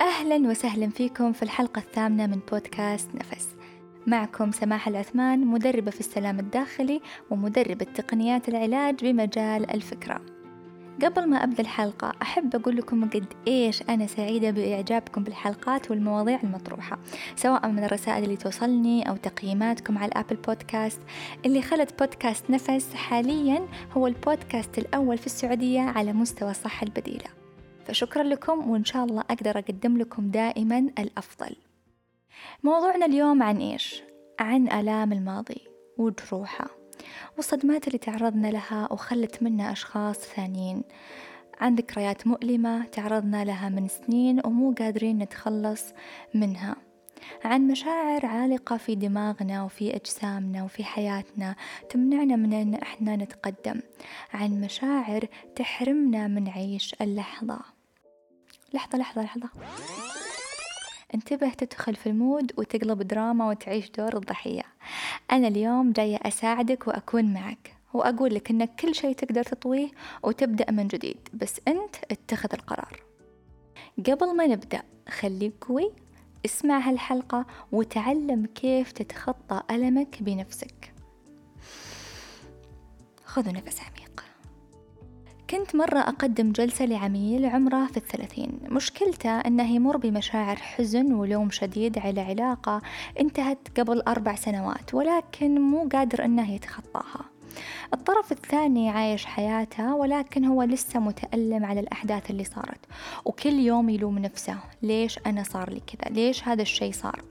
أهلا وسهلا فيكم في الحلقة الثامنة من بودكاست نفس. معكم سماح العثمان مدربة في السلام الداخلي ومدربة تقنيات العلاج بمجال الفكرة. قبل ما أبدأ الحلقة أحب أقول لكم قد إيش أنا سعيدة بإعجابكم بالحلقات والمواضيع المطروحة سواء من الرسائل اللي توصلني أو تقييماتكم على الأبل بودكاست اللي خلت بودكاست نفس حاليا هو البودكاست الأول في السعودية على مستوى الصحة البديلة. فشكرا لكم وإن شاء الله أقدر أقدم لكم دائما الأفضل. موضوعنا اليوم عن إيش؟ عن آلام الماضي وجروحه والصدمات اللي تعرضنا لها وخلت منا أشخاص ثانيين. عن ذكريات مؤلمة تعرضنا لها من سنين ومو قادرين نتخلص منها. عن مشاعر عالقة في دماغنا وفي أجسامنا وفي حياتنا تمنعنا من أن إحنا نتقدم. عن مشاعر تحرمنا من عيش اللحظة. لحظة لحظة لحظة. انتبه تدخل في المود وتقلب دراما وتعيش دور الضحية. أنا اليوم جاية أساعدك وأكون معك وأقول لك إنك كل شيء تقدر تطويه وتبدأ من جديد بس أنت اتخذ القرار. قبل ما نبدأ خليك قوي اسمع هالحلقة وتعلم كيف تتخطى ألمك بنفسك. خذوا نفس عميق. كنت مرة أقدم جلسة لعميل عمره في الثلاثين. مشكلته أنه يمر بمشاعر حزن ولوم شديد على علاقة انتهت قبل أربع سنوات ولكن مو قادر أنه يتخطاها. الطرف الثاني عايش حياته ولكن هو لسه متألم على الأحداث اللي صارت. وكل يوم يلوم نفسه ليش أنا صار لي كذا؟ ليش هذا الشيء صار؟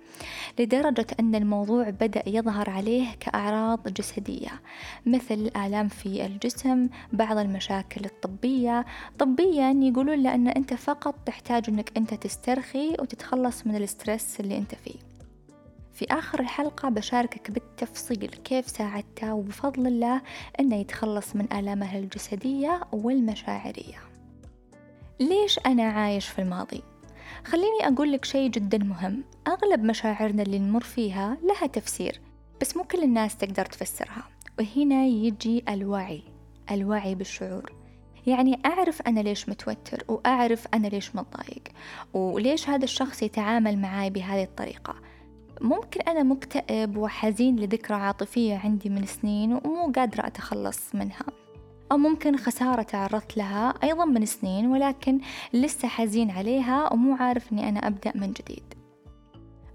لدرجة أن الموضوع بدأ يظهر عليه كأعراض جسدية مثل آلام في الجسم بعض المشاكل الطبية. طبيا يقولون له أن أنت فقط تحتاج أنك أنت تسترخي وتتخلص من الستريس اللي أنت فيه. في آخر الحلقة بشاركك بالتفصيل كيف ساعدته وبفضل الله أنه يتخلص من آلامه الجسدية والمشاعرية. ليش أنا عايش في الماضي؟ خليني أقول لك شيء جدا مهم. أغلب مشاعرنا اللي نمر فيها لها تفسير بس مو كل الناس تقدر تفسرها. وهنا يجي الوعي الوعي بالشعور. يعني أعرف أنا ليش متوتر وأعرف أنا ليش متضايق وليش هذا الشخص يتعامل معاي بهذه الطريقة. ممكن أنا مكتئب وحزين لذكرى عاطفية عندي من سنين ومو قادرة أتخلص منها. أو ممكن خسارة تعرضت لها أيضا من سنين ولكن لسه حزين عليها ومو عارف أني أنا أبدأ من جديد.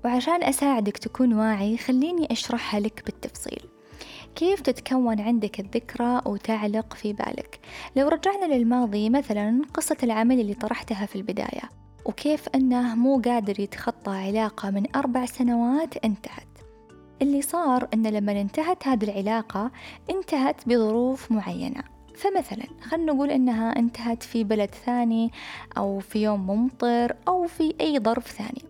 وعشان أساعدك تكون واعي خليني أشرحها لك بالتفصيل. كيف تتكون عندك الذكرى وتعلق في بالك؟ لو رجعنا للماضي مثلا قصة العمل اللي طرحتها في البداية. وكيف أنه مو قادر يتخطى علاقة من أربع سنوات انتهت. اللي صار أن لما انتهت هذه العلاقة انتهت بظروف معينة. فمثلا خلنا نقول إنها انتهت في بلد ثاني أو في يوم ممطر أو في أي ظرف ثاني.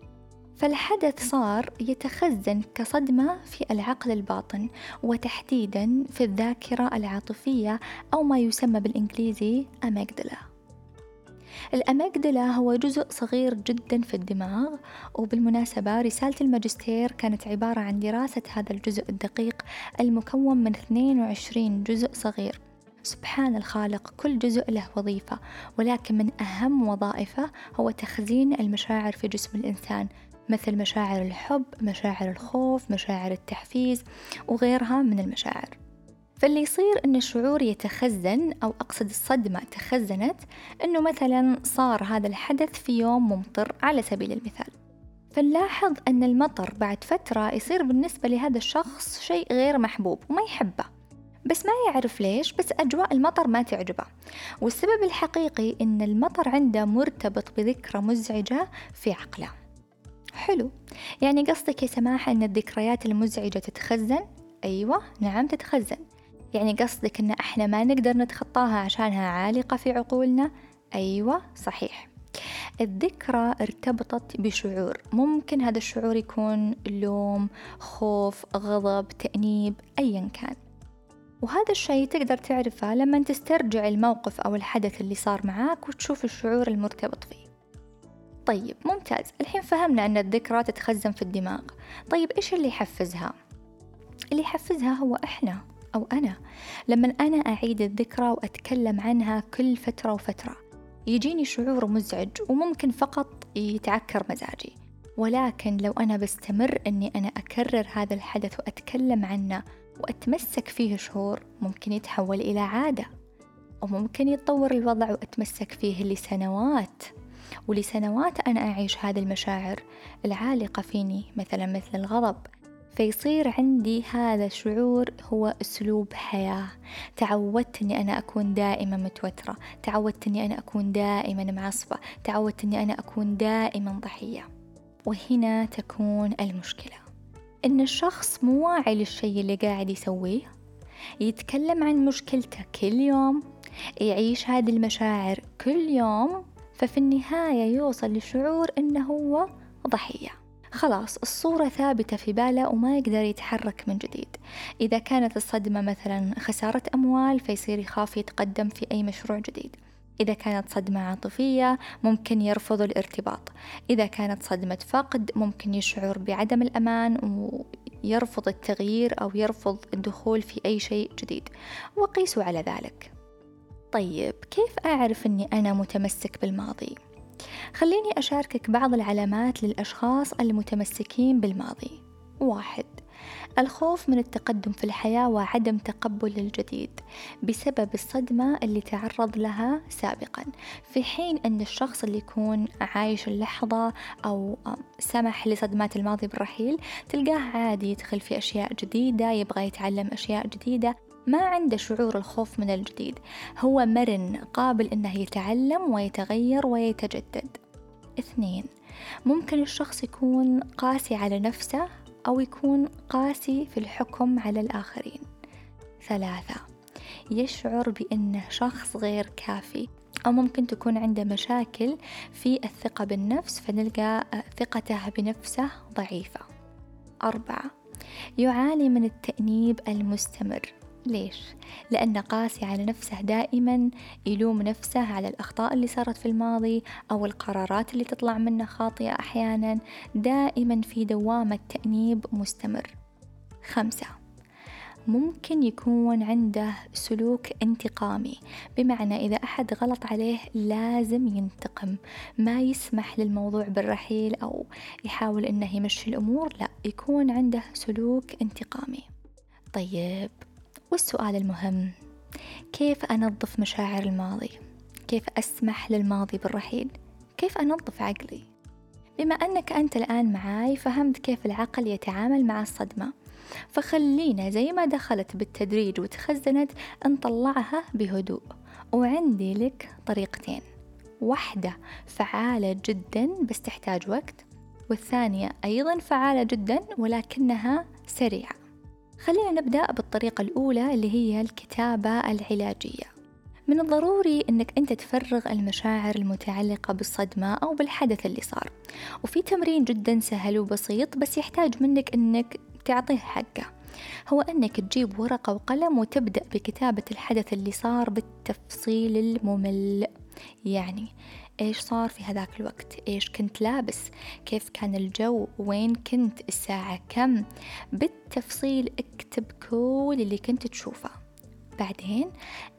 فالحدث صار يتخزن كصدمة في العقل الباطن وتحديدا في الذاكرة العاطفية أو ما يسمى بالإنجليزي أميجدلا الأميجدلا هو جزء صغير جدا في الدماغ وبالمناسبة رسالة الماجستير كانت عبارة عن دراسة هذا الجزء الدقيق المكون من 22 جزء صغير. سبحان الخالق كل جزء له وظيفة ولكن من أهم وظائفه هو تخزين المشاعر في جسم الإنسان مثل مشاعر الحب مشاعر الخوف مشاعر التحفيز وغيرها من المشاعر. فاللي يصير أن الشعور يتخزن أو أقصد الصدمة تخزنت أنه مثلا صار هذا الحدث في يوم ممطر على سبيل المثال. فنلاحظ أن المطر بعد فترة يصير بالنسبة لهذا الشخص شيء غير محبوب وما يحبه. بس ما يعرف ليش بس أجواء المطر ما تعجبه. والسبب الحقيقي أن المطر عنده مرتبط بذكرى مزعجة في عقله. حلو. يعني قصدك يا سماحة أن الذكريات المزعجة تتخزن؟ أيوة نعم تتخزن. يعني قصدك أن إحنا ما نقدر نتخطاها عشانها عالقة في عقولنا؟ أيوة صحيح. الذكرى ارتبطت بشعور. ممكن هذا الشعور يكون لوم خوف غضب تأنيب أيا كان. وهذا الشيء تقدر تعرفه لما تسترجع الموقف أو الحدث اللي صار معاك وتشوف الشعور المرتبط فيه. طيب ممتاز. الحين فهمنا أن الذكرى تتخزن في الدماغ. طيب إيش اللي يحفزها؟ اللي يحفزها هو إحنا. أو أنا. لما أنا أعيد الذكرى وأتكلم عنها كل فترة وفترة. يجيني شعور مزعج وممكن فقط يتعكر مزاجي. ولكن لو أنا بستمر أني أنا أكرر هذا الحدث وأتكلم عنه وأتمسك فيه شهور ممكن يتحول إلى عادة. وممكن يتطور الوضع وأتمسك فيه لسنوات. ولسنوات أنا أعيش هذه المشاعر العالقة فيني مثلا مثل الغضب. فيصير عندي هذا الشعور هو أسلوب حياة. تعودت أني أنا أكون دائما متوترة. تعودت أني أنا أكون دائما معصبة. تعودت أني أنا أكون دائما ضحية. وهنا تكون المشكلة. إن الشخص مو واعي للشيء اللي قاعد يسويه. يتكلم عن مشكلته كل يوم. يعيش هذه المشاعر كل يوم. ففي النهاية يوصل لشعور إنه هو ضحية. خلاص الصورة ثابتة في باله وما يقدر يتحرك من جديد. إذا كانت الصدمة مثلا خسارة أموال فيصير يخاف يتقدم في أي مشروع جديد. إذا كانت صدمة عاطفية ممكن يرفض الارتباط. إذا كانت صدمة فقد ممكن يشعر بعدم الأمان ويرفض التغيير أو يرفض الدخول في أي شيء جديد. وقيسوا على ذلك. طيب كيف أعرف أني أنا متمسك بالماضي؟ خليني أشاركك بعض العلامات للأشخاص المتمسكين بالماضي. واحد الخوف من التقدم في الحياة وعدم تقبل الجديد بسبب الصدمة اللي تعرض لها سابقا في حين أن الشخص اللي يكون عايش اللحظة أو سمح لصدمات الماضي بالرحيل تلقاه عادي يدخل في أشياء جديدة يبغى يتعلم أشياء جديدة. ما عنده شعور الخوف من الجديد. هو مرن قابل إنه يتعلم ويتغير ويتجدد. اثنين ممكن الشخص يكون قاسي على نفسه أو يكون قاسي في الحكم على الآخرين. ثلاثة يشعر بأنه شخص غير كافي أو ممكن تكون عنده مشاكل في الثقة بالنفس فنلقى ثقته بنفسه ضعيفة. أربعة يعاني من التأنيب المستمر. ليش؟ لأنه قاسي على نفسه دائما يلوم نفسه على الأخطاء اللي صارت في الماضي أو القرارات اللي تطلع منه خاطئة أحيانا. دائما في دوامة تأنيب مستمر. خمسة ممكن يكون عنده سلوك انتقامي بمعنى إذا أحد غلط عليه لازم ينتقم. ما يسمح للموضوع بالرحيل أو يحاول أنه يمشي الأمور لا يكون عنده سلوك انتقامي. طيب والسؤال المهم كيف أنظف مشاعر الماضي؟ كيف أسمح للماضي بالرحيل؟ كيف أنظف عقلي؟ بما أنك أنت الآن معاي فهمت كيف العقل يتعامل مع الصدمة فخلينا زي ما دخلت بالتدريج وتخزنت نطلعها بهدوء وعندي لك طريقتين واحدة فعالة جدا بس تحتاج وقت والثانية أيضا فعالة جدا ولكنها سريعة خلينا نبدأ بالطريقة الأولى اللي هي الكتابة العلاجية. من الضروري أنك أنت تفرغ المشاعر المتعلقة بالصدمة أو بالحدث اللي صار. وفي تمرين جدا سهل وبسيط بس يحتاج منك أنك تعطيه حقه. هو أنك تجيب ورقة وقلم وتبدأ بكتابة الحدث اللي صار بالتفصيل الممل. يعني إيش صار في هذاك الوقت؟ إيش كنت لابس؟ كيف كان الجو؟ وين كنت؟ الساعة كم؟ بالتفصيل اكتب كل اللي كنت تشوفه. بعدين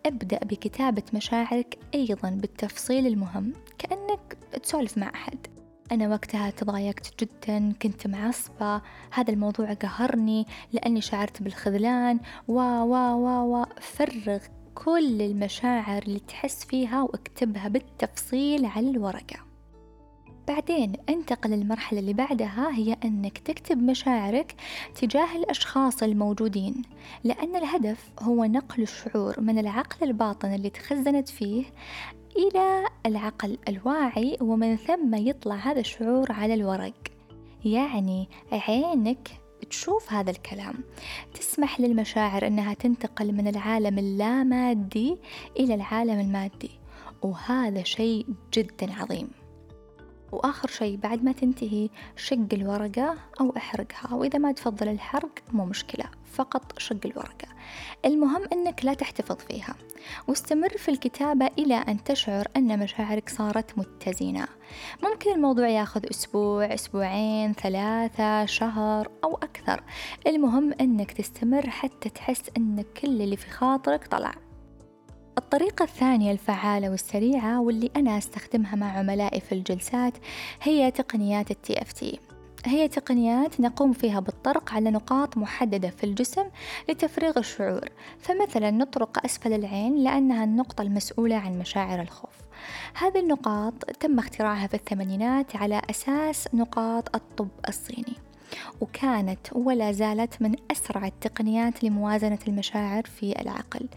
ابدأ بكتابة مشاعرك أيضا بالتفصيل المهم كأنك تسولف مع أحد. أنا وقتها تضايقت جدا كنت معصبة. هذا الموضوع قهرني لأني شعرت بالخذلان. و و و و فرغ كل المشاعر اللي تحس فيها واكتبها بالتفصيل على الورقة. بعدين انتقل للمرحلة اللي بعدها هي أنك تكتب مشاعرك تجاه الأشخاص الموجودين لأن الهدف هو نقل الشعور من العقل الباطن اللي تخزنت فيه إلى العقل الواعي ومن ثم يطلع هذا الشعور على الورق. يعني عينك تشوف هذا الكلام تسمح للمشاعر أنها تنتقل من العالم اللامادي إلى العالم المادي وهذا شيء جدا عظيم. وآخر شيء بعد ما تنتهي شق الورقة أو احرقها وإذا ما تفضل الحرق مو مشكلة فقط شق الورقة. المهم أنك لا تحتفظ فيها. واستمر في الكتابة إلى أن تشعر أن مشاعرك صارت متزنة. ممكن الموضوع ياخذ أسبوع أسبوعين ثلاثة شهر أو أكثر. المهم أنك تستمر حتى تحس أن كل اللي في خاطرك طلع. الطريقة الثانية الفعالة والسريعة واللي أنا أستخدمها مع عملائي في الجلسات هي تقنيات اف تي هي تقنيات نقوم فيها بالطرق على نقاط محددة في الجسم لتفريغ الشعور. فمثلا نطرق أسفل العين لأنها النقطة المسؤولة عن مشاعر الخوف. هذه النقاط تم اختراعها في الثمانينات على أساس نقاط الطب الصيني. وكانت ولا زالت من أسرع التقنيات لموازنة المشاعر في العقل.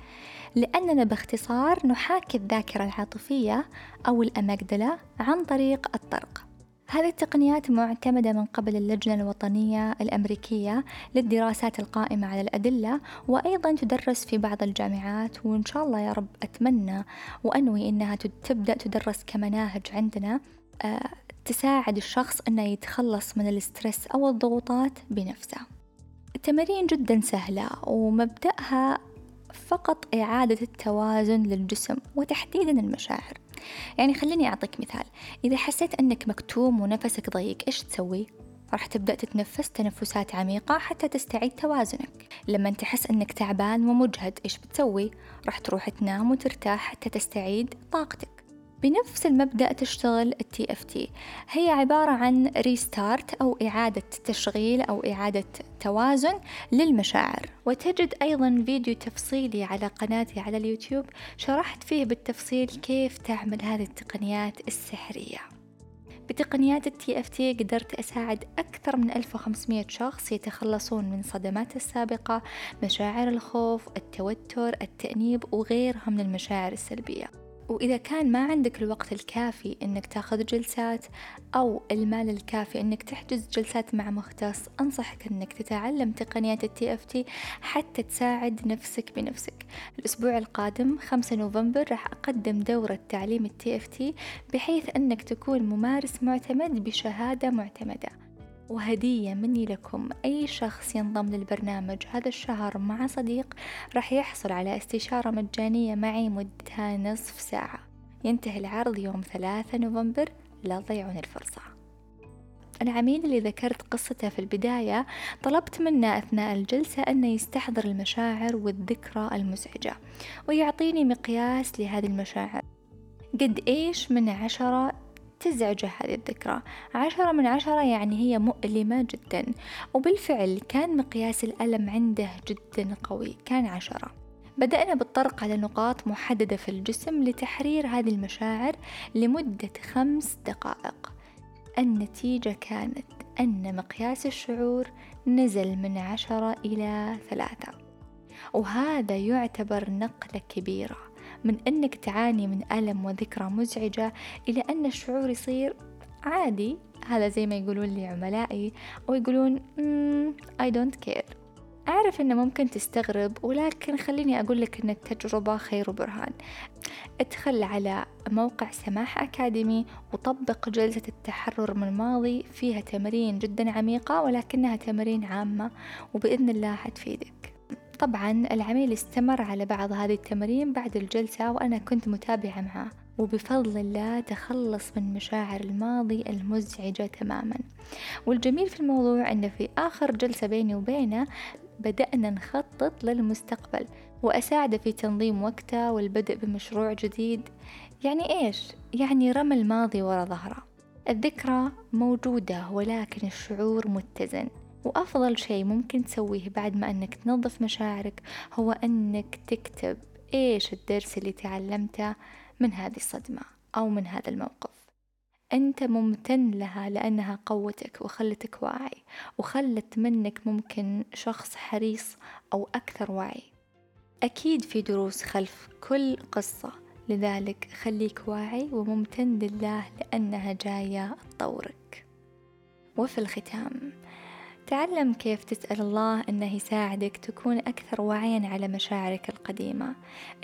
لأننا باختصار نحاكي الذاكرة العاطفية أو الأماجدلة عن طريق الطرق. هذه التقنيات معتمدة من قبل اللجنة الوطنية الأمريكية للدراسات القائمة على الأدلة وأيضا تدرس في بعض الجامعات وإن شاء الله يا رب أتمنى وأنوي إنها تبدأ تدرس كمناهج عندنا آه، تساعد الشخص أنه يتخلص من الاسترس أو الضغوطات بنفسه. التمارين جدا سهلة ومبدأها فقط إعادة التوازن للجسم وتحديدا المشاعر يعني خليني أعطيك مثال إذا حسيت أنك مكتوم ونفسك ضيق إيش تسوي؟ راح تبدأ تتنفس تنفسات عميقة حتى تستعيد توازنك لما تحس أنك تعبان ومجهد إيش بتسوي؟ راح تروح تنام وترتاح حتى تستعيد طاقتك بنفس المبدأ تشتغل ال TFT. هي عبارة عن restart أو إعادة تشغيل أو إعادة توازن للمشاعر. وتجد أيضا فيديو تفصيلي على قناتي على اليوتيوب شرحت فيه بالتفصيل كيف تعمل هذه التقنيات السحرية. بتقنيات ال TFT قدرت أساعد أكثر من 1500 شخص يتخلصون من صدمات السابقة مشاعر الخوف التوتر التأنيب وغيرها من المشاعر السلبية. وإذا كان ما عندك الوقت الكافي إنك تاخذ جلسات أو المال الكافي إنك تحجز جلسات مع مختص أنصحك إنك تتعلم تقنيات ال TFT حتى تساعد نفسك بنفسك. الأسبوع القادم خمسة نوفمبر راح أقدم دورة تعليم ال TFT بحيث إنك تكون ممارس معتمد بشهادة معتمدة. وهدية مني لكم. أي شخص ينضم للبرنامج هذا الشهر مع صديق راح يحصل على استشارة مجانية معي مدتها نصف ساعة. ينتهي العرض يوم ثلاثة نوفمبر. لا تضيعون الفرصة. العميل اللي ذكرت قصته في البداية طلبت منه أثناء الجلسة أنه يستحضر المشاعر والذكرى المزعجة ويعطيني مقياس لهذه المشاعر. قد إيش من عشرة تزعجه هذه الذكرى. عشرة من عشرة يعني هي مؤلمة جدا. وبالفعل كان مقياس الألم عنده جدا قوي. كان عشرة. بدأنا بالطرق على نقاط محددة في الجسم لتحرير هذه المشاعر لمدة خمس دقائق. النتيجة كانت أن مقياس الشعور نزل من عشرة إلى ثلاثة. وهذا يعتبر نقلة كبيرة. من أنك تعاني من ألم وذكرى مزعجة إلى أن الشعور يصير عادي. هذا زي ما يقولون لي عملائي أو يقولون I don't care. أعرف أنه ممكن تستغرب ولكن خليني أقول لك أن التجربة خير برهان ادخل على موقع سماح أكاديمي وطبق جلسة التحرر من الماضي. فيها تمارين جدا عميقة ولكنها تمارين عامة وبإذن الله حتفيدك. طبعا العميل استمر على بعض هذه التمارين بعد الجلسة وأنا كنت متابعة معه وبفضل الله تخلص من مشاعر الماضي المزعجة تماما. والجميل في الموضوع أن في آخر جلسة بيني وبينه بدأنا نخطط للمستقبل وأساعده في تنظيم وقته والبدء بمشروع جديد. يعني إيش؟ يعني رمى الماضي ورا ظهره. الذكرى موجودة ولكن الشعور متزن. وأفضل شيء ممكن تسويه بعد ما أنك تنظف مشاعرك هو أنك تكتب إيش الدرس اللي تعلمته من هذه الصدمة أو من هذا الموقف. أنت ممتن لها لأنها قوتك وخلتك واعي وخلت منك ممكن شخص حريص أو أكثر وعي أكيد في دروس خلف كل قصة لذلك خليك واعي وممتن لله لأنها جاية تطورك. وفي الختام تعلم كيف تسأل الله أنه يساعدك تكون أكثر وعيا على مشاعرك القديمة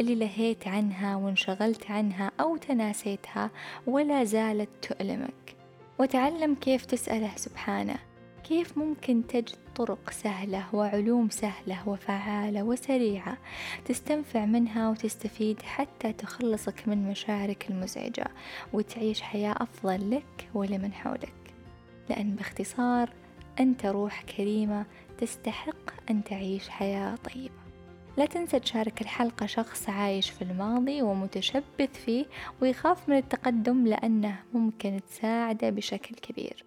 اللي لهيت عنها وانشغلت عنها أو تناسيتها ولا زالت تؤلمك. وتعلم كيف تسأله سبحانه كيف ممكن تجد طرق سهلة وعلوم سهلة وفعالة وسريعة تستنفع منها وتستفيد حتى تخلصك من مشاعرك المزعجة وتعيش حياة أفضل لك ولمن حولك. لأن باختصار أنت روح كريمة تستحق أن تعيش حياة طيبة. لا تنسى تشارك الحلقة شخص عايش في الماضي ومتشبث فيه ويخاف من التقدم لأنه ممكن تساعده بشكل كبير.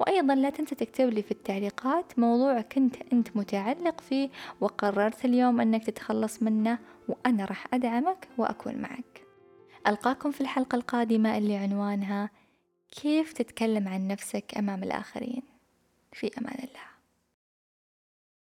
وأيضا لا تنسى تكتب لي في التعليقات موضوع كنت أنت متعلق فيه وقررت اليوم أنك تتخلص منه وأنا راح أدعمك وأكون معك. ألقاكم في الحلقة القادمة اللي عنوانها كيف تتكلم عن نفسك أمام الآخرين. في أمان الله.